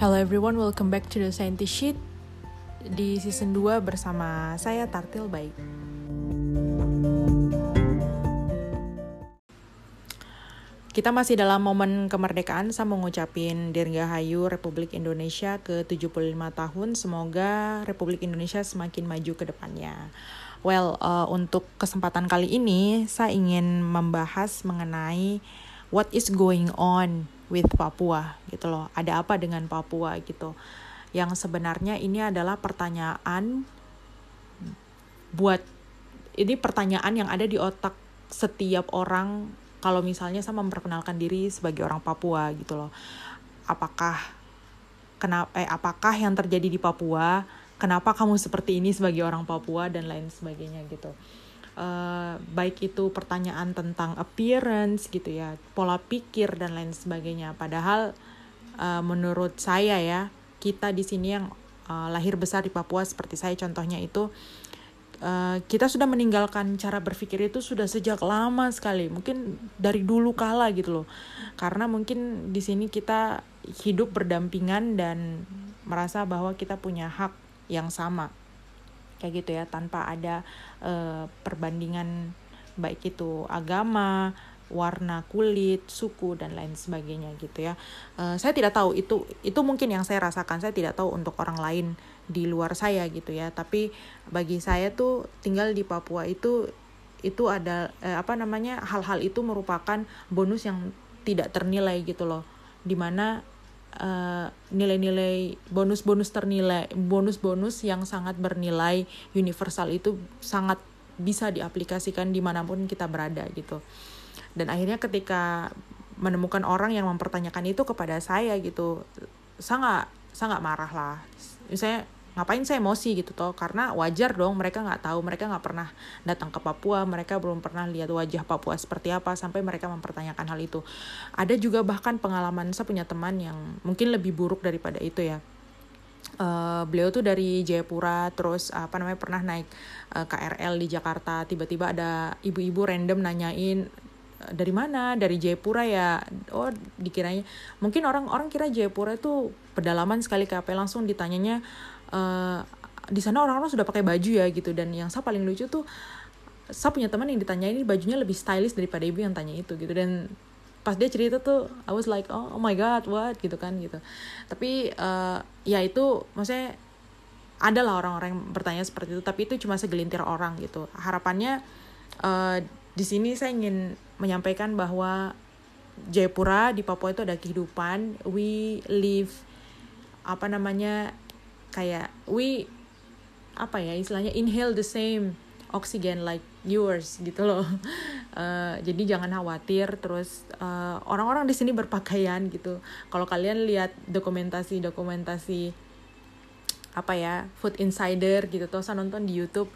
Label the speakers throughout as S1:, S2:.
S1: Hello everyone, welcome back to the Scientist Sheet di season 2 bersama saya Tartil Baik. Kita masih dalam momen kemerdekaan, saya mau ngucapin Dirgahayu Republik Indonesia ke 75 tahun. Semoga Republik Indonesia semakin maju ke depannya. Well, uh, untuk kesempatan kali ini, saya ingin membahas mengenai what is going on with Papua gitu loh. Ada apa dengan Papua gitu. Yang sebenarnya ini adalah pertanyaan buat ini pertanyaan yang ada di otak setiap orang kalau misalnya saya memperkenalkan diri sebagai orang Papua gitu loh apakah kenapa eh apakah yang terjadi di Papua kenapa kamu seperti ini sebagai orang Papua dan lain sebagainya gitu uh, baik itu pertanyaan tentang appearance gitu ya pola pikir dan lain sebagainya. Padahal uh, menurut saya ya kita di sini yang uh, lahir besar di Papua seperti saya contohnya itu Uh, kita sudah meninggalkan cara berpikir itu sudah sejak lama sekali. Mungkin dari dulu kala gitu loh. Karena mungkin di sini kita hidup berdampingan dan merasa bahwa kita punya hak yang sama kayak gitu ya tanpa ada uh, perbandingan baik itu agama warna kulit, suku dan lain sebagainya gitu ya. Uh, saya tidak tahu itu itu mungkin yang saya rasakan. Saya tidak tahu untuk orang lain di luar saya gitu ya. Tapi bagi saya tuh tinggal di Papua itu itu ada eh, apa namanya hal-hal itu merupakan bonus yang tidak ternilai gitu loh. Di mana uh, nilai-nilai bonus-bonus ternilai, bonus-bonus yang sangat bernilai universal itu sangat bisa diaplikasikan di mana pun kita berada gitu. Dan akhirnya ketika menemukan orang yang mempertanyakan itu kepada saya gitu sangat sangat marah lah. Misalnya ngapain saya emosi gitu toh? Karena wajar dong mereka nggak tahu mereka nggak pernah datang ke Papua mereka belum pernah lihat wajah Papua seperti apa sampai mereka mempertanyakan hal itu. Ada juga bahkan pengalaman saya punya teman yang mungkin lebih buruk daripada itu ya. Uh, beliau tuh dari Jayapura terus apa namanya pernah naik uh, eh, KRL di Jakarta. Tiba-tiba ada ibu-ibu random nanyain dari mana? Dari Jayapura ya? Oh dikiranya. Mungkin orang-orang kira Jayapura itu pedalaman sekali KP langsung ditanyanya uh, di sana orang-orang sudah pakai baju ya gitu. Dan yang saya paling lucu tuh saya punya teman yang ditanya ini bajunya lebih stylish daripada ibu yang tanya itu gitu. Dan pas dia cerita tuh I was like oh, oh my god what? Gitu kan gitu. Tapi uh, ya itu maksudnya ada lah orang-orang yang bertanya seperti itu tapi itu cuma segelintir orang gitu. Harapannya uh, di sini saya ingin menyampaikan bahwa Jayapura di Papua itu ada kehidupan. We live apa namanya kayak we apa ya istilahnya inhale the same oxygen like yours gitu loh. Uh, jadi jangan khawatir terus uh, orang-orang di sini berpakaian gitu. Kalau kalian lihat dokumentasi dokumentasi apa ya food insider gitu tuh saya nonton di YouTube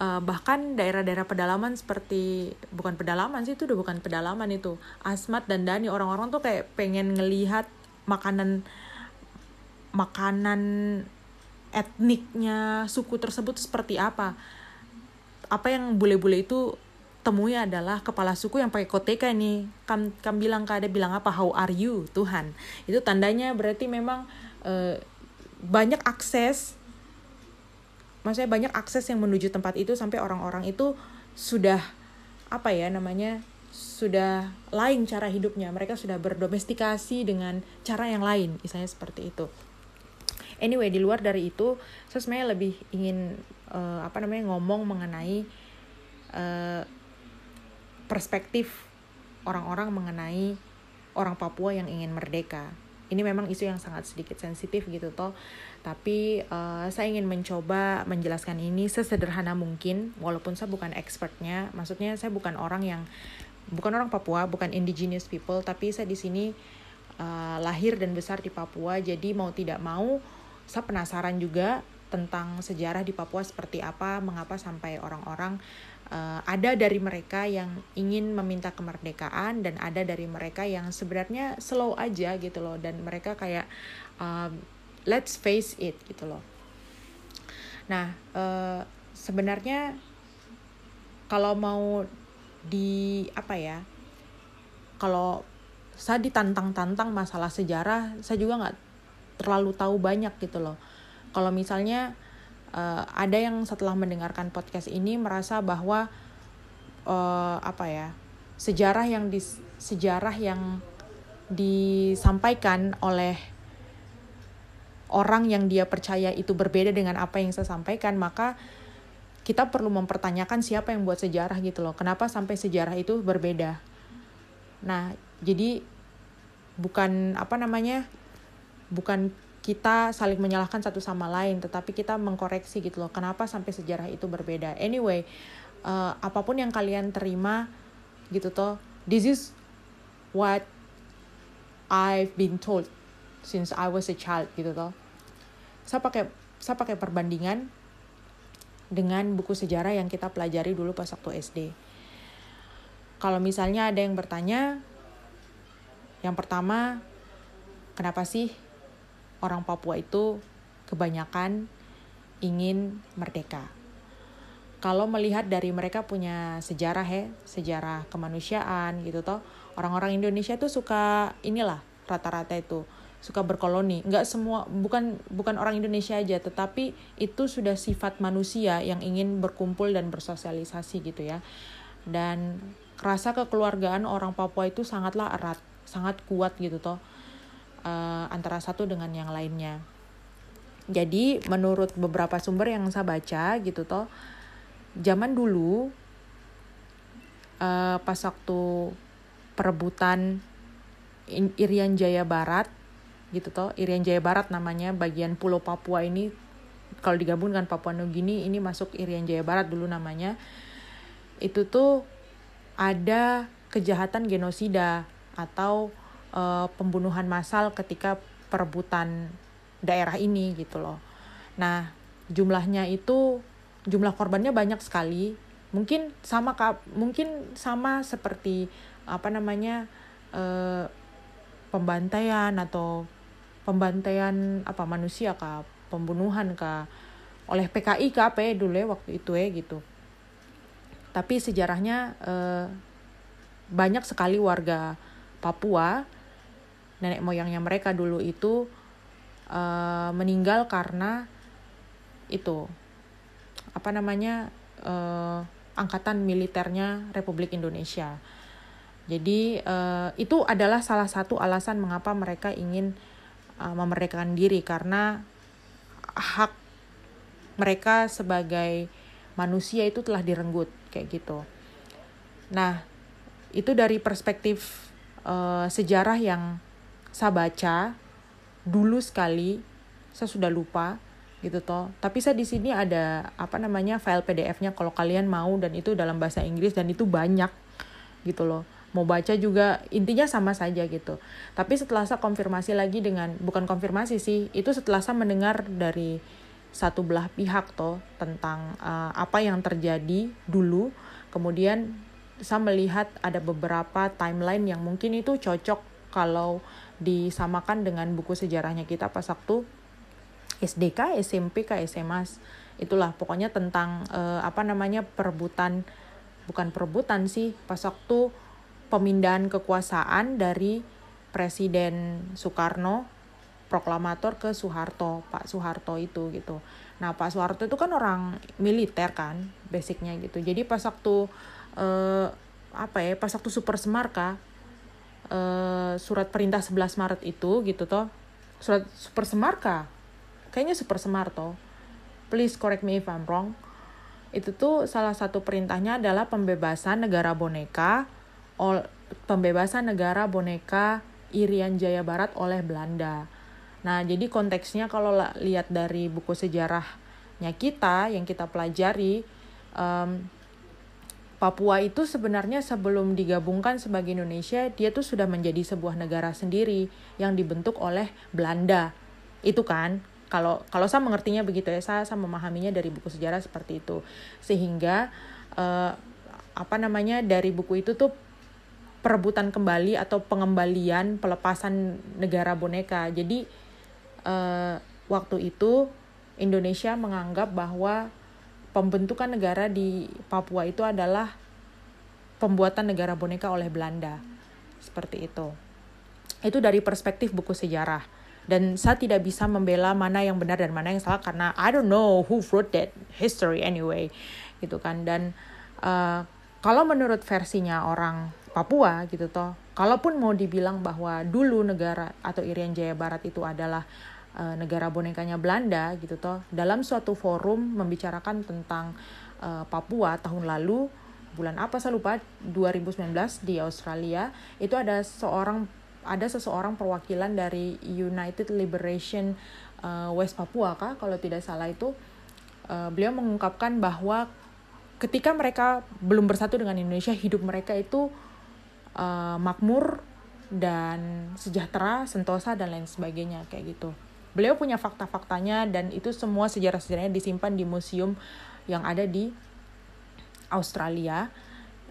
S1: uh, bahkan daerah-daerah pedalaman seperti bukan pedalaman sih itu udah bukan pedalaman itu Asmat dan Dani orang-orang tuh kayak pengen ngelihat makanan makanan etniknya suku tersebut seperti apa. Apa yang bule-bule itu temui adalah kepala suku yang pakai koteka ini. Kam kam bilang kada bilang apa? How are you Tuhan? Itu tandanya berarti memang uh, banyak akses maksudnya banyak akses yang menuju tempat itu sampai orang-orang itu sudah apa ya namanya sudah lain cara hidupnya. Mereka sudah berdomestikasi dengan cara yang lain misalnya seperti itu anyway di luar dari itu saya sebenarnya lebih ingin uh, apa namanya ngomong mengenai uh, perspektif orang-orang mengenai orang Papua yang ingin merdeka. Ini memang isu yang sangat sedikit sensitif gitu toh. Tapi uh, saya ingin mencoba menjelaskan ini sesederhana mungkin walaupun saya bukan expertnya. Maksudnya saya bukan orang yang bukan orang Papua bukan indigenous people tapi saya di sini uh, lahir dan besar di Papua. Jadi mau tidak mau saya penasaran juga tentang sejarah di Papua seperti apa, mengapa sampai orang-orang uh, ada dari mereka yang ingin meminta kemerdekaan dan ada dari mereka yang sebenarnya slow aja gitu loh dan mereka kayak uh, let's face it gitu loh. Nah uh, sebenarnya kalau mau di apa ya, kalau saya ditantang-tantang masalah sejarah, saya juga nggak terlalu tahu banyak gitu loh. Kalau misalnya uh, ada yang setelah mendengarkan podcast ini merasa bahwa uh, apa ya sejarah yang di sejarah yang disampaikan oleh orang yang dia percaya itu berbeda dengan apa yang saya sampaikan maka kita perlu mempertanyakan siapa yang buat sejarah gitu loh. Kenapa sampai sejarah itu berbeda? Nah jadi bukan apa namanya bukan kita saling menyalahkan satu sama lain tetapi kita mengkoreksi gitu loh kenapa sampai sejarah itu berbeda. Anyway uh, apa pun yang kalian terima gitu toh this is what I've been told since I was a child gitu toh. Saya pakai saya pakai perbandingan dengan buku sejarah yang kita pelajari dulu pas waktu SD kalau misalnya ada yang bertanya yang pertama kenapa sih orang Papua itu kebanyakan ingin merdeka kalau melihat dari mereka punya sejarah ya, sejarah kemanusiaan gitu toh. Orang-orang Indonesia tuh suka inilah rata-rata itu suka berkoloni. Enggak semua bukan bukan orang Indonesia aja, tetapi itu sudah sifat manusia yang ingin berkumpul dan bersosialisasi gitu ya. Dan rasa kekeluargaan orang Papua itu sangatlah erat, sangat kuat gitu toh. Uh, antara satu dengan yang lainnya. Jadi menurut beberapa sumber yang saya baca gitu toh zaman dulu uh, pas waktu perebutan Irian Jaya Barat gitu toh Irian Jaya Barat namanya bagian Pulau Papua ini kalau digabung dengan Papua Nugini ini masuk Irian Jaya Barat dulu namanya itu tuh ada kejahatan genosida atau uh, pembunuhan massal ketika perebutan daerah ini gitu loh. Nah, jumlahnya itu jumlah korbannya banyak sekali mungkin sama mungkin sama seperti apa namanya eh, pembantaian atau pembantaian apa manusia kah pembunuhan kah oleh PKI kah apa dulu ya waktu itu ya gitu tapi sejarahnya eh, banyak sekali warga Papua nenek moyangnya mereka dulu itu eh, meninggal karena itu apa namanya uh, angkatan militernya Republik Indonesia. Jadi uh, itu adalah salah satu alasan mengapa mereka ingin uh, memerdekakan diri karena hak mereka sebagai manusia itu telah direnggut kayak gitu. Nah, itu dari perspektif uh, sejarah yang saya baca dulu sekali, saya sudah lupa gitu toh. Tapi saya di sini ada apa namanya file PDF-nya kalau kalian mau dan itu dalam bahasa Inggris dan itu banyak gitu loh. Mau baca juga intinya sama saja gitu. Tapi setelah saya konfirmasi lagi dengan bukan konfirmasi sih, itu setelah saya mendengar dari satu belah pihak toh tentang uh, apa yang terjadi dulu, kemudian saya melihat ada beberapa timeline yang mungkin itu cocok kalau disamakan dengan buku sejarahnya kita pas waktu SDK, SMP, ke SMA. Itulah pokoknya tentang uh, apa namanya perebutan bukan perebutan sih pas waktu pemindahan kekuasaan dari Presiden Soekarno proklamator ke Soeharto, Pak Soeharto itu gitu. Nah, Pak Soeharto itu kan orang militer kan, basicnya gitu. Jadi pas waktu uh, apa ya, pas waktu Super Semarka uh, surat perintah 11 Maret itu gitu toh. Surat Super Semarka kayaknya Super Semarto please correct me if I'm wrong itu tuh salah satu perintahnya adalah pembebasan negara boneka ol, pembebasan negara boneka Irian Jaya Barat oleh Belanda. Nah, jadi konteksnya kalau lihat dari buku sejarahnya kita yang kita pelajari, um, Papua itu sebenarnya sebelum digabungkan sebagai Indonesia, dia tuh sudah menjadi sebuah negara sendiri yang dibentuk oleh Belanda. Itu kan, kalau kalau saya mengertinya begitu ya saya saya memahaminya dari buku sejarah seperti itu. Sehingga uh, apa namanya dari buku itu tuh perebutan kembali atau pengembalian pelepasan negara boneka. Jadi uh, waktu itu Indonesia menganggap bahwa pembentukan negara di Papua itu adalah pembuatan negara boneka oleh Belanda. Seperti itu. Itu dari perspektif buku sejarah. Dan saya tidak bisa membela mana yang benar dan mana yang salah karena I don't know who wrote that history anyway gitu kan. Dan uh, kalau menurut versinya orang Papua gitu toh kalaupun mau dibilang bahwa dulu negara atau Irian Jaya Barat itu adalah uh, negara bonekanya Belanda gitu toh dalam suatu forum membicarakan tentang uh, Papua tahun lalu bulan apa saya lupa 2019 di Australia itu ada seorang ada seseorang perwakilan dari United Liberation uh, West Papua kah kalau tidak salah itu uh, beliau mengungkapkan bahwa ketika mereka belum bersatu dengan Indonesia hidup mereka itu uh, makmur dan sejahtera, sentosa dan lain sebagainya kayak gitu. Beliau punya fakta-faktanya dan itu semua sejarah-sejarahnya disimpan di museum yang ada di Australia,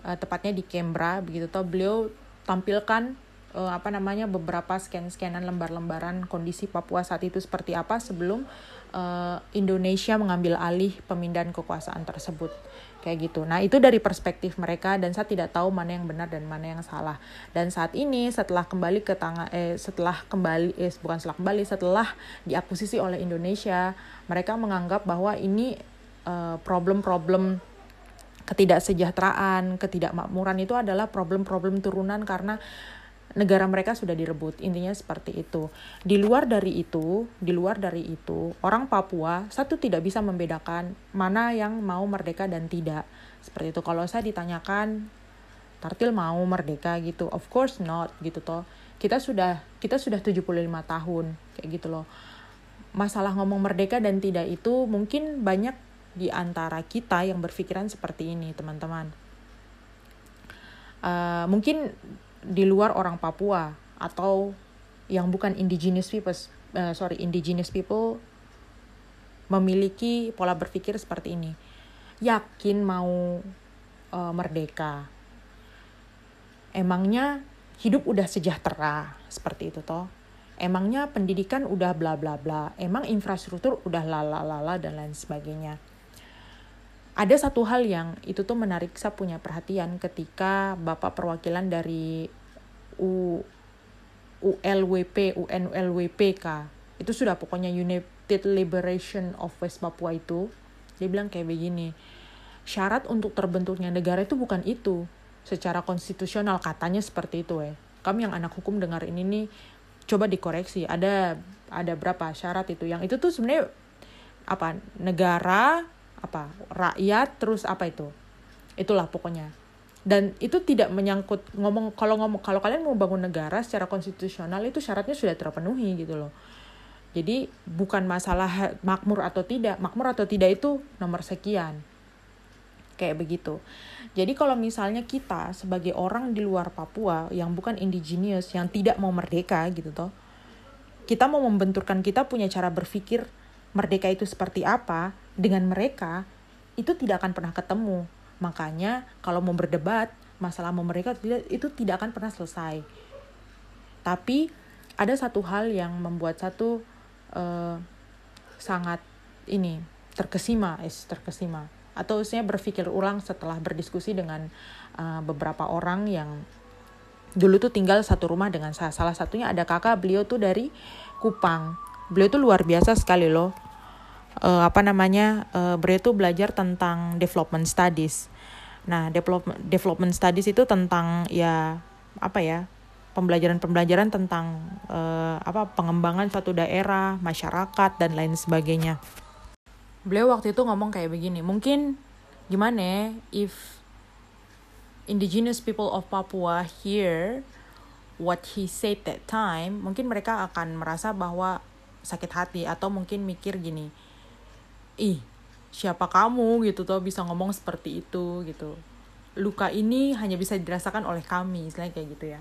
S1: uh, tepatnya di Canberra begitu. Toh beliau tampilkan uh, apa namanya beberapa scan-scanan lembar-lembaran kondisi Papua saat itu seperti apa sebelum uh, Indonesia mengambil alih pemindahan kekuasaan tersebut kayak gitu. Nah itu dari perspektif mereka dan saya tidak tahu mana yang benar dan mana yang salah. Dan saat ini setelah kembali ke tangan eh setelah kembali eh bukan setelah kembali setelah diakuisisi oleh Indonesia mereka menganggap bahwa ini problem-problem uh, problem -problem ketidaksejahteraan, ketidakmakmuran itu adalah problem-problem turunan karena negara mereka sudah direbut. Intinya seperti itu. Di luar dari itu, di luar dari itu, orang Papua satu tidak bisa membedakan mana yang mau merdeka dan tidak. Seperti itu. Kalau saya ditanyakan Tartil mau merdeka gitu. Of course not gitu toh. Kita sudah kita sudah 75 tahun kayak gitu loh. Masalah ngomong merdeka dan tidak itu mungkin banyak di antara kita yang berpikiran seperti ini, teman-teman. Uh, mungkin di luar orang Papua atau yang bukan indigenous people uh, sorry indigenous people memiliki pola berpikir seperti ini. Yakin mau uh, merdeka. Emangnya hidup udah sejahtera seperti itu toh? Emangnya pendidikan udah bla bla bla? Emang infrastruktur udah lala lala dan lain sebagainya ada satu hal yang itu tuh menarik saya punya perhatian ketika bapak perwakilan dari U ULWP UNLWPK itu sudah pokoknya United Liberation of West Papua itu. Dia bilang kayak begini syarat untuk terbentuknya negara itu bukan itu. Secara konstitusional katanya seperti itu ya kami yang anak hukum dengar ini nih coba dikoreksi. Ada ada berapa syarat itu? Yang itu tuh sebenarnya apa? Negara apa rakyat terus apa itu? Itulah pokoknya. Dan itu tidak menyangkut ngomong kalau ngomong kalau kalian mau bangun negara secara konstitusional itu syaratnya sudah terpenuhi gitu loh. Jadi bukan masalah makmur atau tidak. Makmur atau tidak itu nomor sekian. Kayak begitu. Jadi kalau misalnya kita sebagai orang di luar Papua yang bukan indigenous yang tidak mau merdeka gitu toh kita mau membenturkan kita punya cara berpikir merdeka itu seperti apa dengan mereka itu tidak akan pernah ketemu. Makanya kalau mau berdebat masalah mau mereka itu tidak akan pernah selesai. Tapi ada satu hal yang membuat satu uh, sangat ini terkesima, es terkesima atau saya berpikir ulang setelah berdiskusi dengan uh, beberapa orang yang dulu tuh tinggal satu rumah dengan saya. Salah satunya ada kakak beliau tuh dari Kupang. Beliau tuh luar biasa sekali loh uh, apa namanya uh, beliau itu belajar tentang development studies. Nah, development development studies itu tentang ya apa ya pembelajaran-pembelajaran tentang uh, apa pengembangan suatu daerah, masyarakat dan lain sebagainya. Beliau waktu itu ngomong kayak begini, mungkin gimana ya, if indigenous people of Papua hear what he said that time, mungkin mereka akan merasa bahwa sakit hati atau mungkin mikir gini, ih siapa kamu? gitu tuh bisa ngomong seperti itu gitu. Luka ini hanya bisa dirasakan oleh kami istilahnya kayak gitu ya.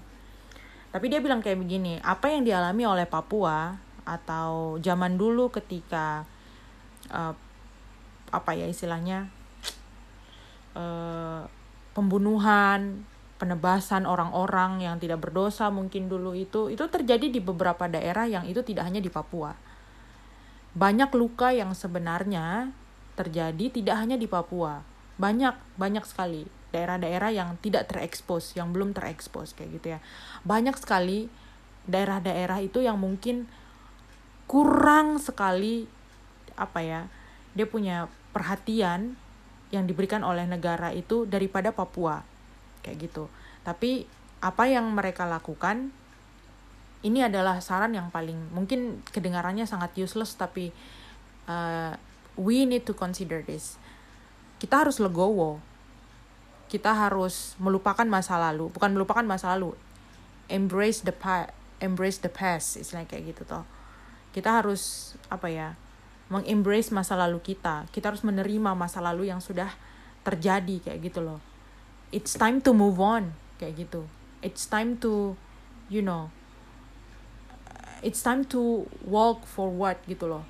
S1: Tapi dia bilang kayak begini apa yang dialami oleh Papua atau zaman dulu ketika uh, apa ya istilahnya uh, pembunuhan penebasan orang-orang yang tidak berdosa mungkin dulu itu itu terjadi di beberapa daerah yang itu tidak hanya di Papua banyak luka yang sebenarnya terjadi tidak hanya di Papua. Banyak, banyak sekali daerah-daerah yang tidak terekspos, yang belum terekspos kayak gitu ya. Banyak sekali daerah-daerah itu yang mungkin kurang sekali apa ya dia punya perhatian yang diberikan oleh negara itu daripada Papua kayak gitu. Tapi apa yang mereka lakukan ini adalah saran yang paling mungkin kedengarannya sangat useless tapi uh, we need to consider this. Kita harus legowo. Kita harus melupakan masa lalu bukan melupakan masa lalu embrace the past embrace the past istilahnya kayak gitu toh. Kita harus apa ya mengembrace masa lalu kita. Kita harus menerima masa lalu yang sudah terjadi kayak gitu loh it's time to move on kayak gitu. It's time to you know it's time to walk forward gitu loh.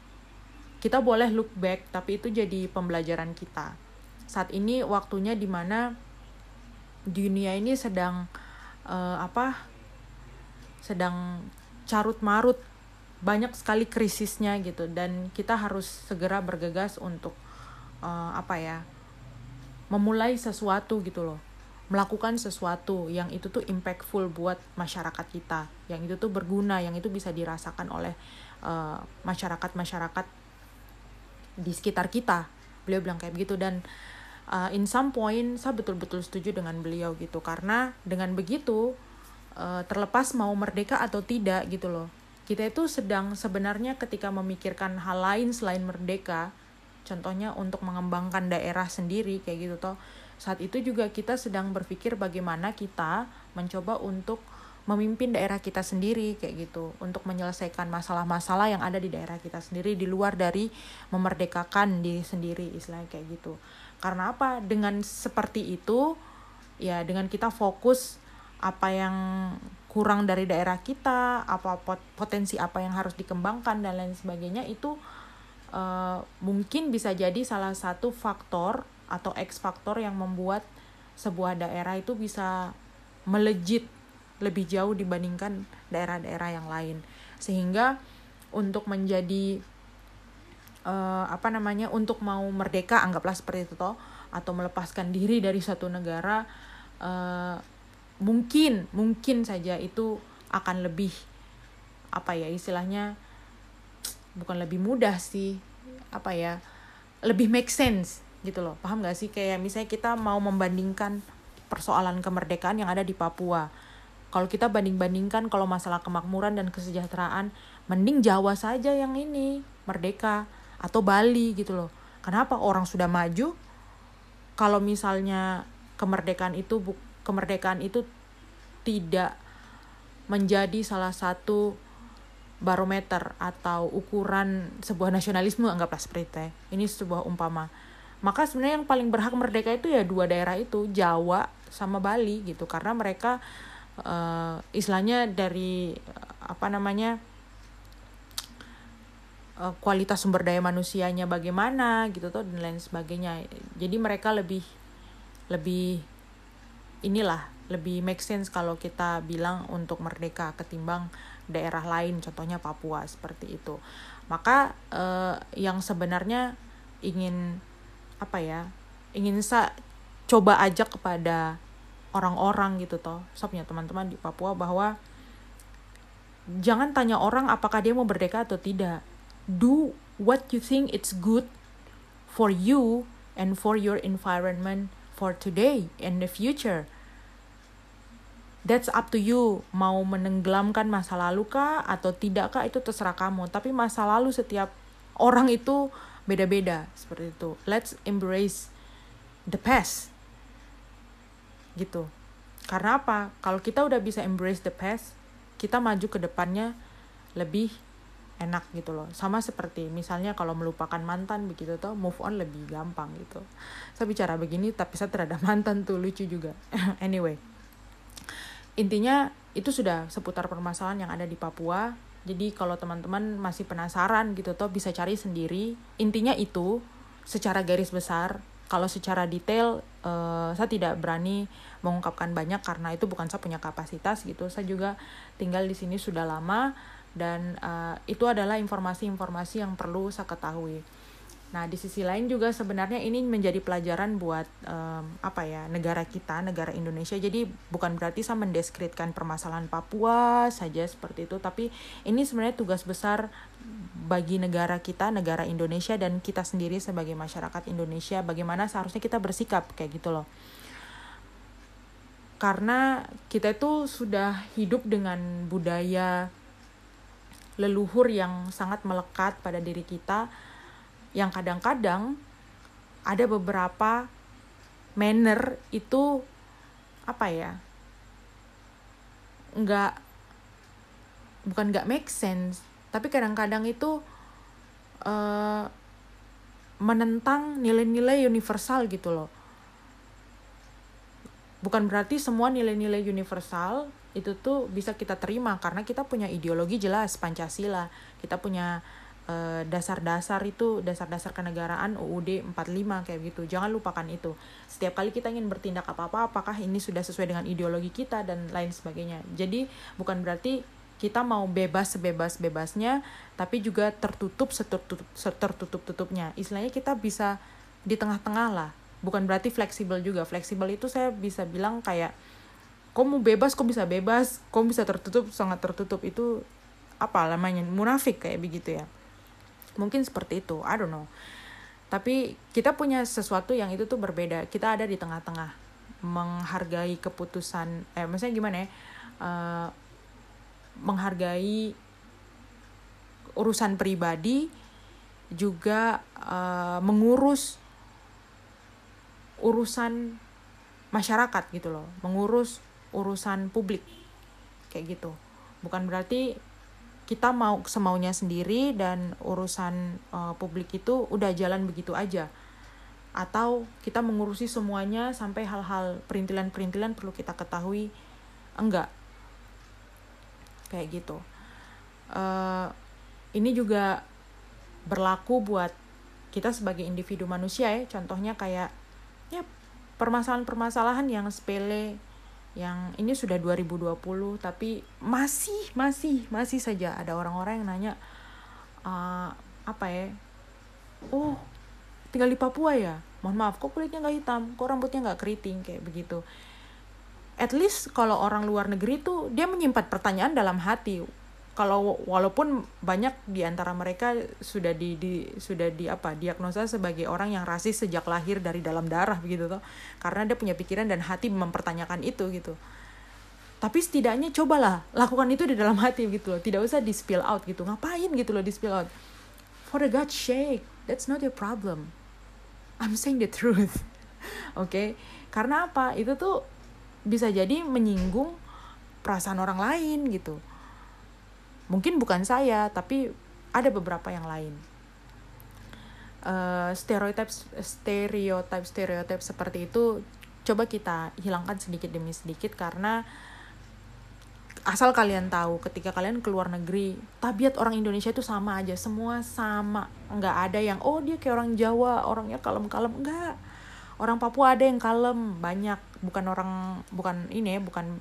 S1: Kita boleh look back tapi itu jadi pembelajaran kita. Saat ini waktunya di mana dunia ini sedang uh, apa sedang carut marut banyak sekali krisisnya gitu dan kita harus segera bergegas untuk uh, apa ya memulai sesuatu gitu loh melakukan sesuatu yang itu tuh impactful buat masyarakat kita yang itu tuh berguna yang itu bisa dirasakan oleh uh, masyarakat masyarakat di sekitar kita. Beliau bilang kayak begitu dan uh, in some point saya betul-betul setuju dengan beliau gitu. Karena dengan begitu uh, terlepas mau merdeka atau tidak gitu loh kita itu sedang sebenarnya ketika memikirkan hal lain selain merdeka contohnya untuk mengembangkan daerah sendiri kayak gitu toh saat itu juga kita sedang berpikir bagaimana kita mencoba untuk memimpin daerah kita sendiri kayak gitu. Untuk menyelesaikan masalah-masalah yang ada di daerah kita sendiri di luar dari memerdekakan diri sendiri istilahnya kayak gitu. Karena apa? Dengan seperti itu ya dengan kita fokus apa yang kurang dari daerah kita, apa potensi apa yang harus dikembangkan dan lain sebagainya itu uh, mungkin bisa jadi salah satu faktor atau X faktor yang membuat sebuah daerah itu bisa melejit lebih jauh dibandingkan daerah-daerah yang lain. Sehingga untuk menjadi uh, apa namanya untuk mau merdeka anggaplah seperti itu toh atau melepaskan diri dari satu negara uh, mungkin mungkin saja itu akan lebih apa ya istilahnya bukan lebih mudah sih apa ya lebih make sense gitu loh. Paham gak sih? Kayak misalnya kita mau membandingkan persoalan kemerdekaan yang ada di Papua. Kalau kita banding-bandingkan kalau masalah kemakmuran dan kesejahteraan mending Jawa saja yang ini merdeka atau Bali gitu loh. Kenapa orang sudah maju? Kalau misalnya kemerdekaan itu kemerdekaan itu tidak menjadi salah satu barometer atau ukuran sebuah nasionalisme anggaplah seperti itu ya. ini sebuah umpama maka sebenarnya yang paling berhak merdeka itu ya dua daerah itu Jawa sama Bali gitu. Karena mereka uh, istilahnya dari apa namanya uh, kualitas sumber daya manusianya bagaimana gitu tuh dan lain sebagainya. Jadi mereka lebih lebih inilah lebih make sense kalau kita bilang untuk merdeka ketimbang daerah lain contohnya Papua seperti itu. Maka eh, yang sebenarnya ingin apa ya ingin sa coba ajak kepada orang-orang gitu toh. Punya teman-teman di Papua bahwa jangan tanya orang apakah dia mau merdeka atau tidak. Do what you think it's good for you and for your environment for today and the future. That's up to you. Mau menenggelamkan masa lalu kah atau tidak kah itu terserah kamu. Tapi masa lalu setiap orang itu beda-beda seperti itu. Let's embrace the past. Gitu. Karena apa? Kalau kita udah bisa embrace the past kita maju ke depannya lebih enak gitu loh. Sama seperti misalnya kalau melupakan mantan begitu tuh move on lebih gampang gitu. Saya bicara begini tapi saya terhadap mantan tuh lucu juga. Anyway. Intinya itu sudah seputar permasalahan yang ada di Papua jadi kalau teman-teman masih penasaran gitu toh bisa cari sendiri. Intinya itu secara garis besar kalau secara detail uh, saya tidak berani mengungkapkan banyak karena itu bukan saya punya kapasitas gitu. Saya juga tinggal di sini sudah lama dan uh, itu adalah informasi-informasi yang perlu saya ketahui Nah, di sisi lain juga sebenarnya ini menjadi pelajaran buat um, apa ya negara kita, negara Indonesia. Jadi bukan berarti saya mendeskripsikan permasalahan Papua saja seperti itu, tapi ini sebenarnya tugas besar bagi negara kita, negara Indonesia dan kita sendiri sebagai masyarakat Indonesia. Bagaimana seharusnya kita bersikap kayak gitu loh. Karena kita itu sudah hidup dengan budaya leluhur yang sangat melekat pada diri kita yang kadang-kadang ada beberapa manner itu apa ya nggak bukan nggak make sense tapi kadang-kadang itu uh, menentang nilai-nilai universal gitu loh. Bukan berarti semua nilai-nilai universal itu tuh bisa kita terima karena kita punya ideologi jelas Pancasila kita punya dasar-dasar itu dasar-dasar kenegaraan UUD 45 kayak gitu. Jangan lupakan itu. Setiap kali kita ingin bertindak apa-apa apakah ini sudah sesuai dengan ideologi kita dan lain sebagainya. Jadi bukan berarti kita mau bebas sebebas-bebasnya tapi juga tertutup setertutup setertutup-tutupnya. Istilahnya kita bisa di tengah-tengah lah. Bukan berarti fleksibel juga. Fleksibel itu saya bisa bilang kayak kok mau bebas kok bisa bebas, kok bisa tertutup sangat tertutup itu apa namanya munafik kayak begitu ya mungkin seperti itu I don't know. Tapi kita punya sesuatu yang itu tuh berbeda. Kita ada di tengah-tengah menghargai keputusan eh maksudnya gimana ya? Uh, menghargai urusan pribadi juga uh, mengurus urusan masyarakat gitu loh. Mengurus urusan publik. Kayak gitu. Bukan berarti kita mau semaunya sendiri dan urusan uh, publik itu udah jalan begitu aja. Atau kita mengurusi semuanya sampai hal-hal perintilan-perintilan perlu kita ketahui? Enggak. Kayak gitu. Uh, ini juga berlaku buat kita sebagai individu manusia ya. Contohnya kayak ya permasalahan-permasalahan yang sepele yang ini sudah 2020 tapi masih masih masih saja ada orang-orang yang nanya uh, apa ya? Oh tinggal di Papua ya? Mohon maaf kok kulitnya nggak hitam? Kok rambutnya nggak keriting? Kayak begitu. At least kalau orang luar negeri tuh dia menyimpan pertanyaan dalam hati kalau walaupun banyak di antara mereka sudah di, di sudah di apa diagnosa sebagai orang yang rasis sejak lahir dari dalam darah begitu toh. Karena dia punya pikiran dan hati mempertanyakan itu gitu. Tapi setidaknya cobalah lakukan itu di dalam hati gitu loh. Tidak usah di spill out gitu. Ngapain gitu loh di spill out? For the God shake that's not your problem. I'm saying the truth. Oke? Okay? karena apa? Itu tuh bisa jadi menyinggung perasaan orang lain gitu mungkin bukan saya tapi ada beberapa yang lain. Uh, stereotip stereotip stereotip seperti itu coba kita hilangkan sedikit demi sedikit karena asal kalian tahu ketika kalian keluar negeri tabiat orang Indonesia itu sama aja semua sama. Nggak ada yang oh dia kayak orang Jawa orangnya kalem-kalem. Nggak. Orang Papua ada yang kalem banyak. Bukan orang bukan ini ya bukan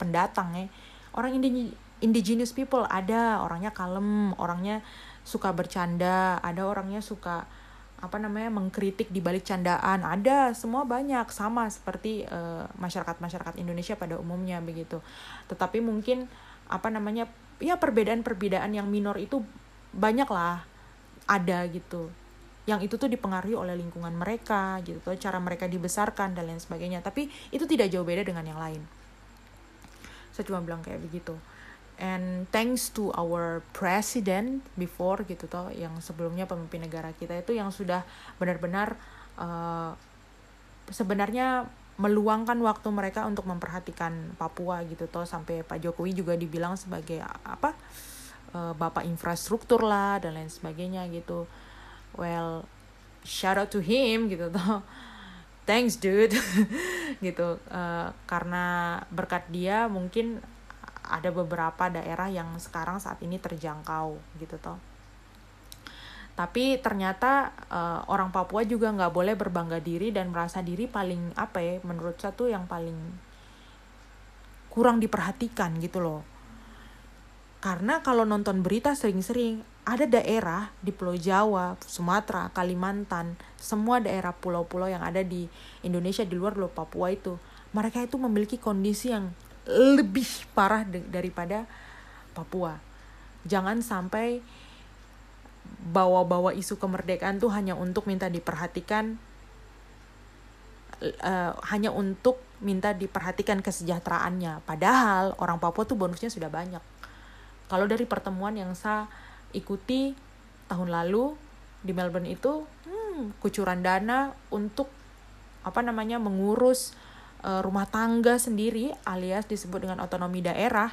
S1: pendatang ya. Orang Indonesia indigenous people. Ada orangnya kalem orangnya suka bercanda ada orangnya suka apa namanya mengkritik di balik candaan. Ada semua banyak. Sama seperti uh, masyarakat masyarakat Indonesia pada umumnya begitu. Tetapi mungkin apa namanya ya perbedaan-perbedaan yang minor itu banyak lah ada gitu. Yang itu tuh dipengaruhi oleh lingkungan mereka gitu. Cara mereka dibesarkan dan lain sebagainya. Tapi itu tidak jauh beda dengan yang lain. Saya cuma bilang kayak begitu and thanks to our president before gitu toh yang sebelumnya pemimpin negara kita itu yang sudah benar-benar uh, sebenarnya meluangkan waktu mereka untuk memperhatikan Papua gitu toh sampai Pak Jokowi juga dibilang sebagai apa uh, bapak infrastruktur lah dan lain sebagainya gitu. Well shout out to him gitu toh. Thanks dude. Gitu uh, karena berkat dia mungkin ada beberapa daerah yang sekarang saat ini terjangkau gitu toh. Tapi ternyata uh, orang Papua juga nggak boleh berbangga diri dan merasa diri paling apa ya menurut saya tuh yang paling kurang diperhatikan gitu loh. Karena kalau nonton berita sering-sering ada daerah di Pulau Jawa, Sumatera, Kalimantan, semua daerah pulau-pulau yang ada di Indonesia di luar Pulau Papua itu, mereka itu memiliki kondisi yang lebih parah daripada Papua. Jangan sampai bawa-bawa isu kemerdekaan tuh hanya untuk minta diperhatikan uh, hanya untuk minta diperhatikan kesejahteraannya. Padahal orang Papua tuh bonusnya sudah banyak. Kalau dari pertemuan yang saya ikuti tahun lalu di Melbourne itu hmm, kucuran dana untuk apa namanya mengurus rumah tangga sendiri alias disebut dengan otonomi daerah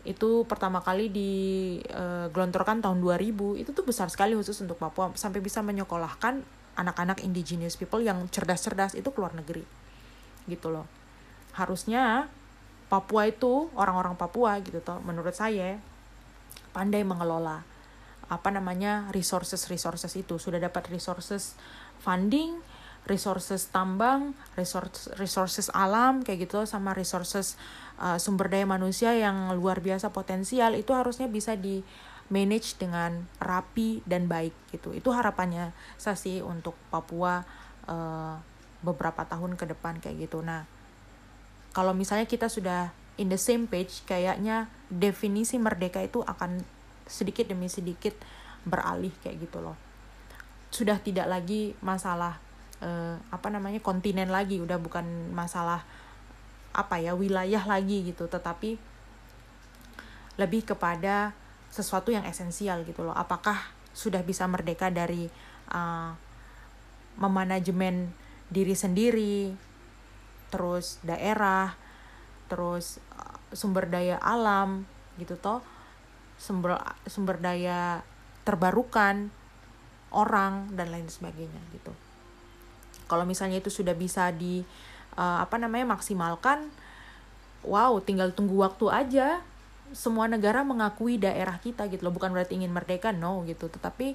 S1: itu pertama kali digelontorkan uh, tahun 2000 itu tuh besar sekali khusus untuk Papua sampai bisa menyekolahkan anak-anak indigenous people yang cerdas-cerdas itu keluar negeri gitu loh. Harusnya Papua itu orang-orang Papua gitu toh menurut saya pandai mengelola apa namanya resources resources itu. Sudah dapat resources funding resources tambang resources resources alam kayak gitu sama resources uh, sumber daya manusia yang luar biasa potensial itu harusnya bisa di manage dengan rapi dan baik gitu. Itu harapannya saya sih untuk Papua uh, beberapa tahun ke depan kayak gitu. Nah kalau misalnya kita sudah in the same page kayaknya definisi merdeka itu akan sedikit demi sedikit beralih kayak gitu loh. Sudah tidak lagi masalah uh, apa namanya kontinen lagi udah bukan masalah apa ya wilayah lagi gitu. Tetapi lebih kepada sesuatu yang esensial gitu loh. Apakah sudah bisa merdeka dari uh, memanajemen diri sendiri terus daerah terus uh, sumber daya alam gitu toh? Sumber sumber daya terbarukan orang dan lain sebagainya gitu kalau misalnya itu sudah bisa di uh, apa namanya maksimalkan wow tinggal tunggu waktu aja. Semua negara mengakui daerah kita gitu loh bukan berarti ingin merdeka no gitu. Tetapi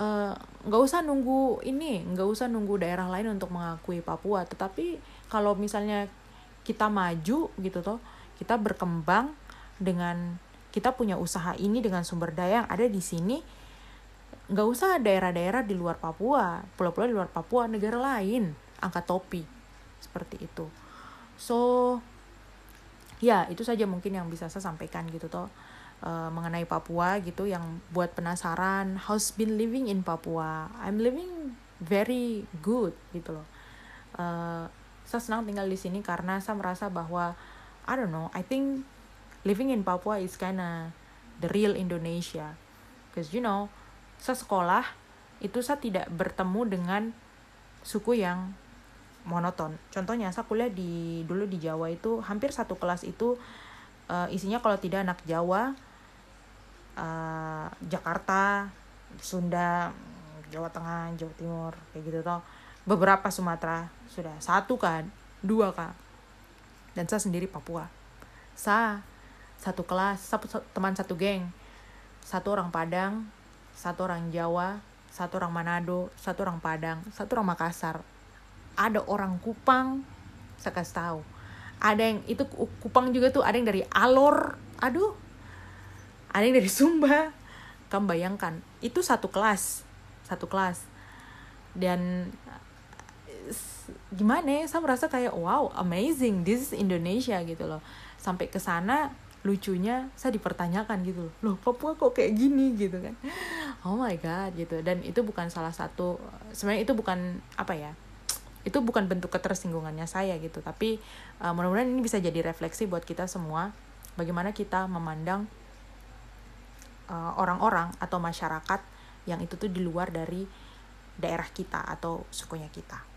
S1: uh, nggak uh, usah nunggu ini nggak usah nunggu daerah lain untuk mengakui Papua. Tetapi kalau misalnya kita maju gitu toh kita berkembang dengan kita punya usaha ini dengan sumber daya yang ada di sini nggak usah daerah-daerah di luar Papua pulau-pulau di luar Papua negara lain angkat topi. Seperti itu. So ya itu saja mungkin yang bisa saya sampaikan gitu toh uh, mengenai Papua gitu yang buat penasaran how's been living in Papua? I'm living very good gitu loh. Uh, saya senang tinggal di sini karena saya merasa bahwa I don't know I think living in Papua is kinda the real Indonesia. Because you know saya sekolah itu saya tidak bertemu dengan suku yang monoton. Contohnya saya kuliah di dulu di Jawa itu hampir satu kelas itu uh, isinya kalau tidak anak Jawa uh, Jakarta Sunda Jawa Tengah Jawa Timur kayak gitu toh. Beberapa Sumatera sudah satu kan dua kak. Dan saya sendiri Papua. Saya satu kelas teman satu geng. Satu orang Padang satu orang Jawa satu orang Manado satu orang Padang satu orang Makassar. Ada orang Kupang saya kasih tahu. Ada yang itu Kupang juga tuh ada yang dari Alor. Aduh ada yang dari Sumba. Kamu bayangkan itu satu kelas satu kelas. Dan gimana ya saya merasa kayak wow amazing this is Indonesia gitu loh. Sampai ke sana lucunya saya dipertanyakan gitu loh. Papua kok kayak gini gitu kan? Oh my god gitu. Dan itu bukan salah satu sebenarnya itu bukan apa ya itu bukan bentuk ketersinggungannya saya gitu. Tapi uh, mudah-mudahan ini bisa jadi refleksi buat kita semua bagaimana kita memandang eh, orang-orang uh, atau masyarakat yang itu tuh di luar dari daerah kita atau sukunya kita.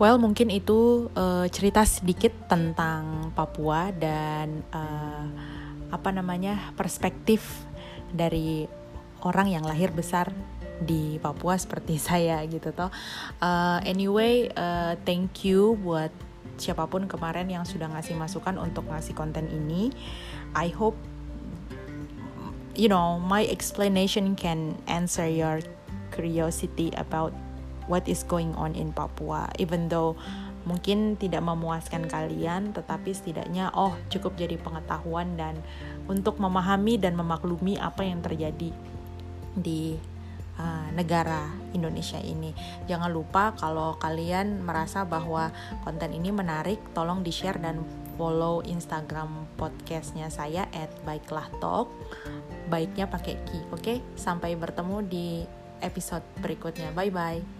S1: Well, mungkin itu uh, cerita sedikit tentang Papua dan uh, apa namanya perspektif dari orang yang lahir besar di Papua seperti saya gitu toh. Uh, anyway, uh, thank you buat siapa pun kemarin yang sudah ngasih masukan untuk ngasih konten ini. I hope you know my explanation can answer your curiosity about what is going on in Papua even though mungkin tidak memuaskan kalian tetapi setidaknya oh cukup jadi pengetahuan dan untuk memahami dan memaklumi apa yang terjadi di uh, negara Indonesia ini. Jangan lupa kalau kalian merasa bahwa konten ini menarik, tolong di-share dan follow Instagram podcastnya saya at baiklah talk baiknya pakai ki oke okay? sampai bertemu di episode berikutnya bye bye